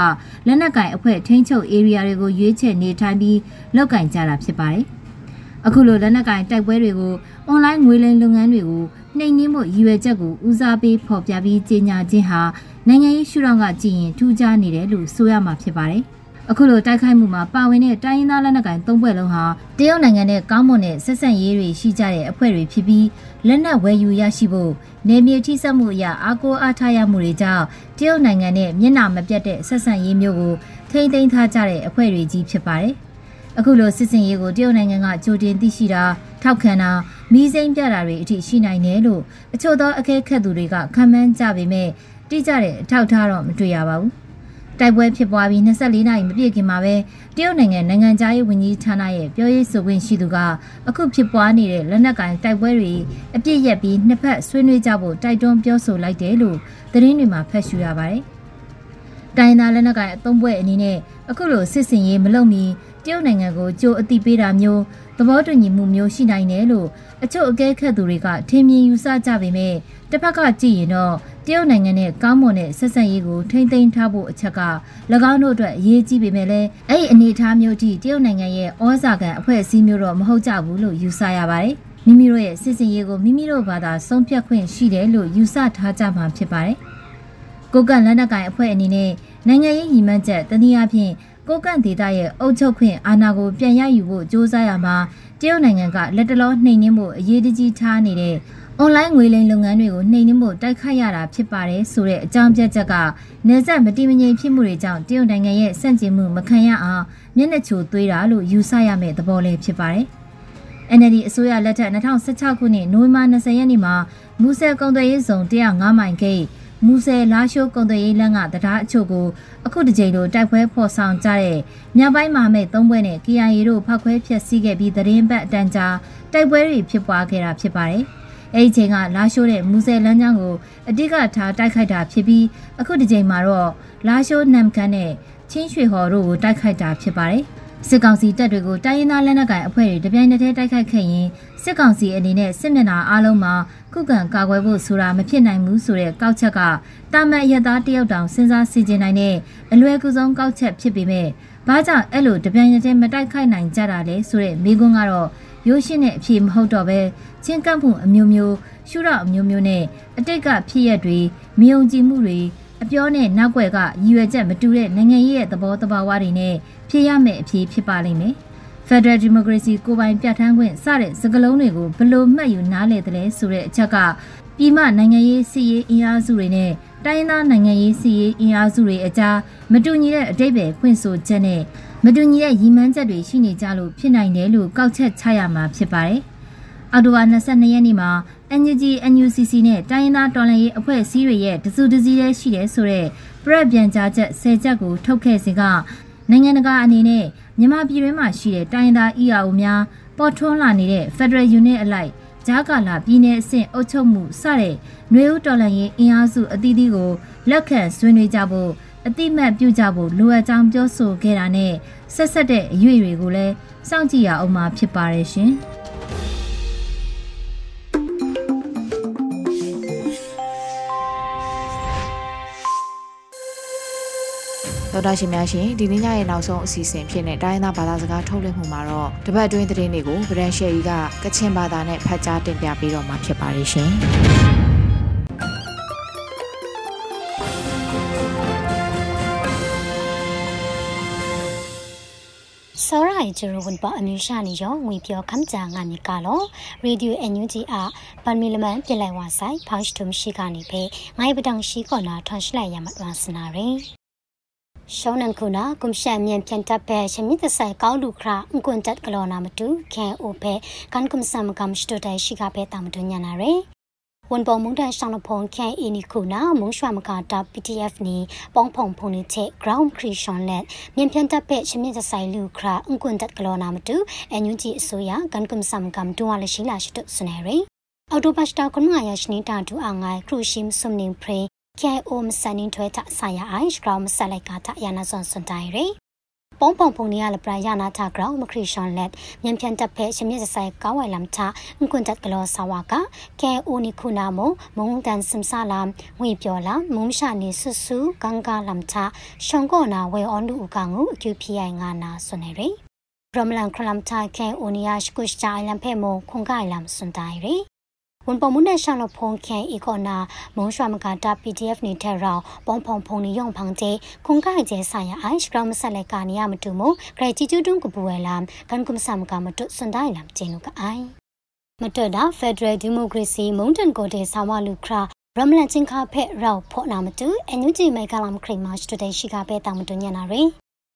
လက်နက်ကင်အဖွဲ့ထိန်းချုပ် area တွေကိုရွေးချယ်နေထိုင်ပြီးလုပ်ကင်ကြတာဖြစ်ပါတယ်။အခုလိုလက်နက်ကင်တိုက်ပွဲတွေကိုအွန်လိုင်းငွေလိမ်လုပ်ငန်းတွေကို နှိမ်နင်းမှုရည်ရွယ်ချက်ကိုဦးစားပေးဖော်ပြပြီးကြေညာခြင်းဟာနိုင်ငံရေးရှုထောင့်ကကြည့်ရင်ထူးခြားနေတယ်လို့ဆိုရမှာဖြစ်ပါတယ်။အခုလိုတိုက်ခိုက်မှုမှာပါဝင်တဲ့တိုင်းရင်းသားလက်နက်ကိုင်သုံးဖွဲ့လုံးဟာတရုတ်နိုင်ငံနဲ့ကောင်းမွန်တဲ့ဆက်ဆံရေးတွေရှိကြတဲ့အဖွဲ့တွေဖြစ်ပြီးလက်နက်ဝယ်ယူရရှိဖို့နေမြေထိစပ်မှုအရအားကိုးအားထားရမှုတွေကြောင့်တရုတ်နိုင်ငံနဲ့မျက်နှာမပြတ်တဲ့ဆက်ဆံရေးမျိုးကိုထိမ့်သိမ်းထားကြတဲ့အဖွဲ့တွေကြီးဖြစ်ပါတယ်။အခုလိုစစ်စင်ရေးကိုတရုတ်နိုင်ငံကကြိုတင်သိရှိတာထောက်ခံတာ မီးစိမ်းပြတာတွေအထိရှိနိုင်တယ်လို့အချို့သောအကဲခတ်သူတွေကခံမှန်းကြပေမဲ့တိကျတဲ့အထောက်ထားတော့မတွေ့ရပါဘူး။တိုက်ပွဲဖြစ်ပွားပြီး24နာရီမပြည့်ခင်မှာပဲတရုတ်နိုင်ငံနိုင်ငံသားရေးဝန်ကြီးဌာနရဲ့ပြောရေးဆိုခွင့်ရှိသူကအခုဖြစ်ပွားနေတဲ့လက်နက်ကင်တိုက်ပွဲတွေအပြစ်ရက်ပြီးနှစ်ဖက်ဆွေးနွေးကြဖို့တိုက်တွန်းပြောဆိုလိုက်တယ်လို့သတင်းတွေမှာဖတ်ရှုရပါတယ်။တိုင်းသားလက်နက်ကင်အုံပွဲအနေနဲ့အခုလိုစစ်စင်ရေးမလုပ်မီတရုတ်နိုင်ငံကိုကြိုအတိပေးတာမျိုး သဘောတူညီမှုမျိုးရှိနိုင်တယ်လို့အချို့အကဲခတ်သူတွေကထင်မြင်ယူဆကြပေမဲ့တစ်ဖက်ကကြည့်ရင်တော့တရုတ်နိုင်ငံနဲ့ကောင်းမွန်တဲ့ဆက်ဆံရေးကိုထိမ့်သိမ်းထားဖို့အချက်က၎င်းတို့အတွက်အရေးကြီးပေမဲ့လည်းအဲ့ဒီအနေအထားမျိုးထိတရုတ်နိုင်ငံရဲ့ဩဇာခံအဖွဲ့အစည်းမျိုးတော့မဟုတ်ကြဘူးလို့ယူဆရပါတယ်မိမိတို့ရဲ့စစ်စင်ရေးကိုမိမိတို့ဘာသာဆုံးဖြတ်ခွင့်ရှိတယ်လို့ယူဆထားကြမှာဖြစ်ပါတယ်ကိုကန့်လက်နက်ကိုင်အဖွဲ့အနေနဲ့နိုင်ငံရေးရည်မှန်းချက်တနည်းအားဖြင့် ကိုကန့်ဒေသရဲ့အုပ်ချုပ်ခွင့်အာဏာကိုပြန်ရယူဖို့စ조사ရမှာတရုတ်နိုင်ငံကလက်တလောနှိမ်နင်းဖို့အရေးတကြီးထားနေတဲ့အွန်လိုင်းငွေလိမ်လုပ်ငန်းတွေကိုနှိမ်နင်းဖို့တိုက်ခိုက်ရတာဖြစ်ပါတယ်ဆိုတဲ့အကြောင်းပြချက်ကနေဆက်မတိမငြိမ်ဖြစ်မှုတွေကြောင့်တရုတ်နိုင်ငံရဲ့စန့်ကျင်မှုမခံရအောင်မျက်နှာချိုသွေးတာလို့ယူဆရမယ့်သဘောလေးဖြစ်ပါတယ်။ NLD အစိုးရလက်ထက်2016ခုနှစ်နိုဝင်ဘာ20ရက်နေ့မှာမူဆယ်ကုန်သွယ်ရေးဇုံ105မိုင်ဂိတ် မူဆယ်လာရှိုးကုန်သွယ်ရေးလမ်းကတရားအချို့ကိုအခုတစ်ကြိမ်လိုတိုက်ပွဲဖော်ဆောင်ကြတဲ့မြောက်ပိုင်းမဟာမိတ်သုံးဘွဲ့နဲ့ KIA တို့ဖောက်ခွဲဖျက်ဆီးခဲ့ပြီးသတင်းပတ်အတန်းကြာတိုက်ပွဲတွေဖြစ်ပွားခဲ့တာဖြစ်ပါတယ်။အဲဒီချိန်ကလာရှိုးတဲ့မူဆယ်လမ်းကြောင်းကိုအတိကထားတိုက်ခိုက်တာဖြစ်ပြီးအခုတစ်ကြိမ်မှာတော့လာရှိုးနမ်ကန်နဲ့ချင်းရွှေဟော်တို့ကိုတိုက်ခိုက်တာဖြစ်ပါတယ်။ စစ်ကောင်စီတပ်တွေကိုတိုင်းရင်းသားလက်နက်ကိုင်အဖွဲ့တွေတပြိုင်တည်းတိုက်ခိုက်ခဲ့ရင်စစ်ကောင်စီအနေနဲ့စစ်မျက်နှာအားလုံးမှာခုခံကာကွယ်ဖို့ဆိုတာမဖြစ်နိုင်ဘူးဆိုတဲ့ကောက်ချက်ကတာမန်ရသားတယောက်တောင်စဉ်းစားစီကျင်နိုင်တဲ့အလွယ်ကူဆုံးကောက်ချက်ဖြစ်ပေမဲ့ဘာကြောင့်အဲ့လိုတပြိုင်တည်းမတိုက်ခိုက်နိုင်ကြတာလဲဆိုတဲ့မိကွန်းကတော့ရိုးရှင်းတဲ့အဖြေမဟုတ်တော့ပဲချင်းကပ်မှုအမျိုးမျိုးရှုရအမျိုးမျိုးနဲ့အတိတ်ကဖြစ်ရက်တွေမယုံကြည်မှုတွေ အပြောနဲ့နောက်ွယ်ကရည်ရွယ်ချက်မတူတဲ့နိုင်ငံရေးရဲ့သဘောတဘာဝတွေနဲ့ဖြေရမယ့်အဖြေဖြစ်ပါလိမ့်မယ်။ Federal Democracy ကိုပိုင်ပြဋ္ဌာန်းခွင့်စတဲ့စကားလုံးတွေကိုဘလို့မှတ်ယူနားလည်တယ်လဲဆိုတဲ့အချက်ကပြည်မနိုင်ငံရေးစီရေးအင်အားစုတွေနဲ့တိုင်းသားနိုင်ငံရေးစီရေးအင်အားစုတွေအကြားမတူညီတဲ့အတိတ်ပဲဖွင့်ဆိုချက်နဲ့မတူညီတဲ့ရည်မှန်းချက်တွေရှိနေကြလို့ဖြစ်နိုင်တယ်လို့ကောက်ချက်ချရမှာဖြစ်ပါတယ်။အော်တိုဘာ22ရက်နေ့မှာ NUG NUCC နဲ့တိုင်းရင်းသားတော်လှန်ရေးအဖွဲ့အစည်းတွေရဲ့တစုတစည်းတည်းရှိတယ်ဆိုတော့ပြက်ပြန်ကြားချက်10ချက်ကိုထုတ်ခဲ့စဉ်ကနိုင်ငံတကာအနေနဲ့မြန်မာပြည်တွင်းမှာရှိတဲ့တိုင်းသား EAO များပေါ်ထွန်းလာနေတဲ့ Federal Unit အလိုက်ဂျာကာလာပြည်내အဆင့်အုပ်ချုပ်မှုစတဲ့ຫນွေဦးတော်လှန်ရေးအင်အားစုအသီးသီးကိုလက်ခံဆွေးနွေးကြဖို့အတိမတ်ပြုကြဖို့လိုအပ်ကြောင်းပြောဆိုခဲ့တာနဲ့ဆက်ဆက်တဲ့အရွေတွေကိုလည်းစောင့်ကြည့်ရအောင်မှာဖြစ်ပါတယ်ရှင်။ တော်တာရှင်များရှင်ဒီနေ့ညရဲ့နောက်ဆုံးအစီအစဉ်ဖြစ်တဲ့တိုင်းသားဘာသာစကားထုတ်လွှင့်မှုမှာတော့တပတ်အတွင်းသတင်းတွေကိုဗရန်ရှယ်ကြီးကကချင်ဘာသာနဲ့ဖတ်ကြားတင်ပြပေးတော့မှာဖြစ်ပါတယ်ရှင်စစောရိုင်ဂျရဝန်ပအမျိုးရှာနေရောငွေပြောခမ်းကြငါမီကလောရေဒီယိုအန်ယူဂျီအပန်မီလမန်ပြလိုက်ဝါဆိုင်ဖောက်တုံရှိကနေဖေငိုင်းပတောင်ရှိကောနာထွန်ရှိလိုက်ရမှာဝါစနာရယ် ရှောင်းနန်ခုနာကွန်ရှန်မြန်ပြန်တပ်ပဲရှမီတဆိုင်ကောင်းလူခရာအကွန်တတ်ကလောနာမတူခဲအိုဖေကန်ကွန်ဆမ်ကမ်စတိုတိုင်ရှိကပဲတာမတူညာနာရယ်ဝန်ပုံမုန်တန်ဆောင်လဖုန်ခန့်အင်းနီခုနာမုံရွှာမကာတာ PDF နီပေါင်းဖုံဖုန်နီချက် ground creation let မြန်ပြန်တပ်ဖက်ချင်းမြင့်ဆိုင်လူခရာအွန်ကွန်တက်ကလောနာမတူအန်ယူဂျီအစိုးရကန်ကွန်ဆမ်ကမ်တူဝါလရှိလာရှိတုစနေရီအော်တိုဘတ်တာကွန်မာယာရှနေတာတူအငိုင်ခရူရှိမ်ဆုမ်နင်းပရေ KIO မစနင်းထွဲတာဆာယာအိုင်စကရောင်းမဆက်လိုက်ကတာယာနာဆွန်စွန်တိုင်ရီပုံပုံပုံနေရလပရာယနာတာဂရောင်းမခရရှန်လက်မြန်ပြန်တပ်ဖဲရှမြစ်ဆိုင်ကောင်းဝိုင်လမ်ချအကွန်တက်ကလောဆာဝါကကဲအိုနီခုနာမမုံတန်စမ်ဆာလမ်ငွေပြောလာမုံရှာနေဆူဆူဂန်ကာလမ်ချရှောင်းကောနာဝဲအွန်လူဥကငုအကျူဖီအိုင်ငါနာဆွနေရီရမလန်ခလမ်ချကဲအိုနီယာရှကုရှ်ချိုင်လမ်ဖဲမုံခွန်ကိုင်လမ်စွန်တိုင်ရီ ဝန်ပမှုနဲ့ရှောင်းလဖုန်ခဲအီကောနာမုံရွှာမကတာ PDF နေတဲ့ရောင်ပုံဖုံဖုံနေရုံဖောင်တဲ့ခွန်ကိုင်ကျဲဆိုင်ရအိုင်စကရမဆက်လက်ကနေရမတူမဂရချီကျူတုံကပူဝဲလာကန်ကုမဆမ်ကမတုစွန်တိုင်းလမ်ကျင်းလူကအိုင်မတော်တာ Federal Democracy မုန်တန်ကိုတဲ့ဆောင်းဝလူခရာရမလန်ချင်းခါဖက်ရောက်ဖို့နာမတူအန်ယူဂျီမိုက်ကလမ်ခရိမတ်စတိုဒန်ရှိကပဲတာမတူညနာရယ်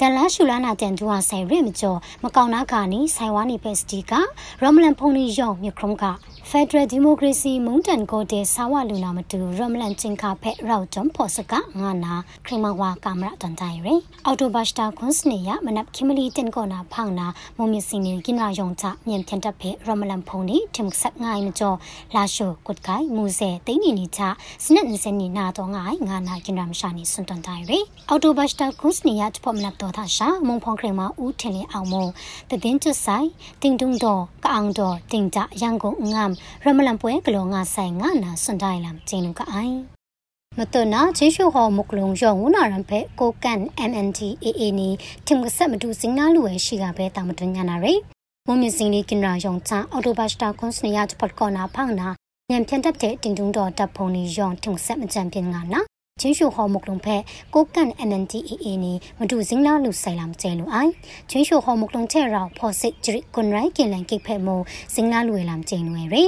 က်ကလမ်ခရီမောင်ဒေါ်စင်မအောင်အော်တိုဘတ်တာကွန်စနီယာရှင်နီတာရှီယဆိုရှယ်မီဒီယာအန်ဆာနာစတုကဆွန်တန်တိုင်ရီတန်လာရှူလာနာတန်တူဟာဆိုင်ရမကျော်မကောင်နာခါနီဆိုင်ဝါနီဖက်စတီကရမလန်ဖုန်နီယောင်မြခရုံကဖက်ဒရယ်ဒီမိုကရေစီမုန်တန်ကိုတဲ့ဆာဝလူနာမတူရမလန်ချင်းခါဖက်ရောက်ဂျွန်ပေါ်စကငါနာခရမဝါကမရာတန်တိုင်ရီအော်တိုဘတ်တာကွန်စနီယာမနပ်ခိမလီတင်ကောနာဖောင်နာမုံမြစင်းနီကိနာယုံချမြန်ဖြန်တပ်ဖက်ရမလန်ဖုန်နီတင်ဆက်ငိုင်းမကျော်လာရှုကုတ်ကိုင်မူဆဲတိန်းနီနီချစနက်နီစနီနာတော့ငိုင်းငါနာကိနာမရှာနီစွန်တန်တိုင်ရီအော်တိုဘတ်တာကွန်စနီယာတဖို့မနပ်တော့သာရှာမုံဖုန်ခရမဦးထင်လအောင်မတည်င်းကျွဆိုင်တင်တုံတော့ကအောင်တော့တင်ကြရန်ကုန်ငမ်ရမလန်ပွဲကလောငါဆိုင်ငါနာစွန်တိုင်လမ်ကျင်းလူကအိုင်မတနာချေရှုဟောမုကလုံရောဝနာရံဖဲကိုကန် MNDAA နီတင်ကဆက်မတူစင်နာလူဝဲရှိကပဲတာမတွညာနာရယ်မုံမြစင်းလေးကင်ရာယောင်ချအော်တိုဘတ်စတာကွန်စနီယာချပတ်ကောနာဖောင်းနာညံဖြန်တပ်တဲ့တင်တုံတော်တပ်ဖုန်နီယောင်တင်ဆက်မကြံပြင်းငါနာ ချင်းရှုဟော်မုကလုံဖဲကိုကန် NNDAA နီမတူစင်းလာလူဆိုင်လာမကျဲလူအိုင်ချင်းရှုဟော်မုကလုံချဲရောဖော်စစ်ဂျရစ်ကွန်ရိုင်ကင်လန်ကိဖဲမိုစင်းလာလူဝဲလာမကျဲနွယ်ရီ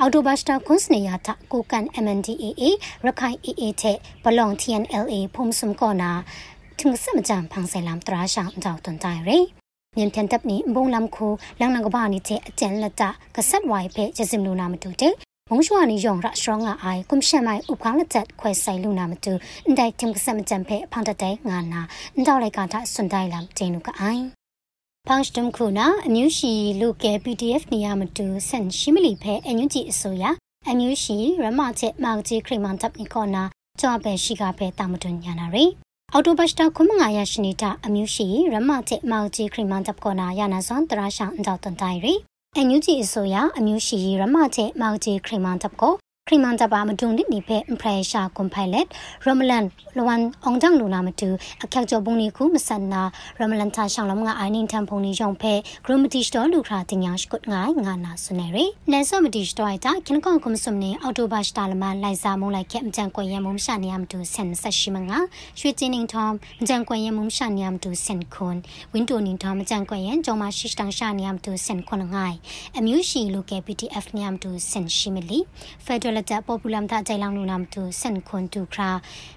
အော်တိုဘတ်စတာကွန်စနေယာတာကိုကန် MNDAA ရခိုင် AA တဲ့ဘလောင် TNLA ဖုံစုံကောနာถึงสมจามพังไซลามตราชางเจ้าตนใจเรမြန်ပြန်တပ်နေဘုံလမ်ခုလောင်နကဘာနီတဲ့အကျန်လက်တာကဆတ်ဝိုင်ဖဲကျစင်လူနာမတူတဲ့ မုံရှွာနီယောင်ရစရောင်းကအိုင်ကွန်ရှန်မိုင်ဥပခေါင်းလက်ချက်ခွဲဆိုင်လူနာမတူအန်တိုင်တင်ကစမကြံဖဲဖောင်းတတဲ့ငါနာအန်တောက်လိုက်ကတာစွန်တိုင်လမ်ကျင်းလူကအိုင်ဖောင်းစတမ်ခုနာအမျိုးရှိလူကဲ PDF နေရမတူဆန်ရှိမလီဖဲအန်ယူဂျီအစိုးရအမျိုးရှိရမချက်မောက်ကြီးခရီမန်တပ်နီကောနာကြောပဲရှိကဖဲတာမတွညာနာရီအော်တိုဘတ်တာခုမငါရရှိနေတာအမျိုးရှိရမချက်မောက်ကြီးခရီမန်တပ်ကောနာယာနာဆွန်တရာရှောင်းအန်တောက်တန်တိုင်ရီ အန်ယူဂျီအစိုးရအမျိုးရှိရမချက်မောက်ကြီးခရီမန်တပ်ကို ခရီမန်တပါမဒုံနိနိဖေအင်ပရက်ရှာကွန်ဖိုင်လက်ရမလန်လဝန်အောင်ဂျန်လူနာမတူအခက်ကြောပုံနီခုမဆန်နာရမလန်တာရှောင်းလမငါအိုင်နင်းတန်ဖုန်နီယောင်ဖေဂရမတီစတော်လူခရာတင်ညာရှကုတ်ငိုင်းငါနာဆွနေရီနဲဆော့မတီစတော်တာခင်ကွန်ကွန်ဆုမနေအော်တိုဘတ်စတာလမလိုက်စာမုံလိုက်ခဲ့အကြံကွန်ရမုံရှာနေရမတူဆန်ဆက်ရှိမငါရွှေချင်းနင်းထောင်းအကြံကွန်ရမုံရှာနေရမတူဆန်ခွန်ဝင်းတိုနင်းထောင်းအကြံကွန်ရဂျောမာရှိတန်ရှာနေရမတူဆန်ခွန်ငိုင်းအမျိုးရှိလူကဲ PTF နေရမတူဆန်ရှိမလီဖက်ဒရယ်တာပေါ်ပူလာမ်တာကြိုင်လောင်လူနာမတူဆန်ခွန်တူခရာ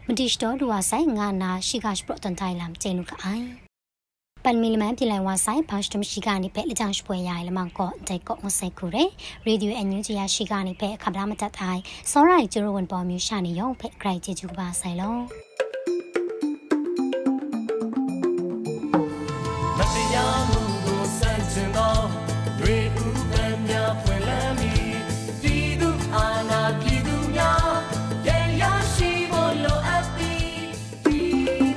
မတိစတော်လူဝဆိုင်ငါနာရှိကရှ်ပရတန်တိုင်လမ်ကျင်းလူကအိုင်ပန်မီလမန်ပြလိုက်ဝါဆိုင်ဘောက်စတမရှိကနေဖဲလက်ချောင်းရှပွဲရရလမောင်ကောဒိုက်ကောမဆိုင်ခုရဲရေဒီယိုအန်ယူဂျီယာရှိကနေဖဲခဗလာမတတ်တိုင်းစောရိုင်ဂျရိုဝန်ပေါ်မျိုးရှာနေရောဖဲဂရိုက်ဂျီဂျူပါဆိုင်လော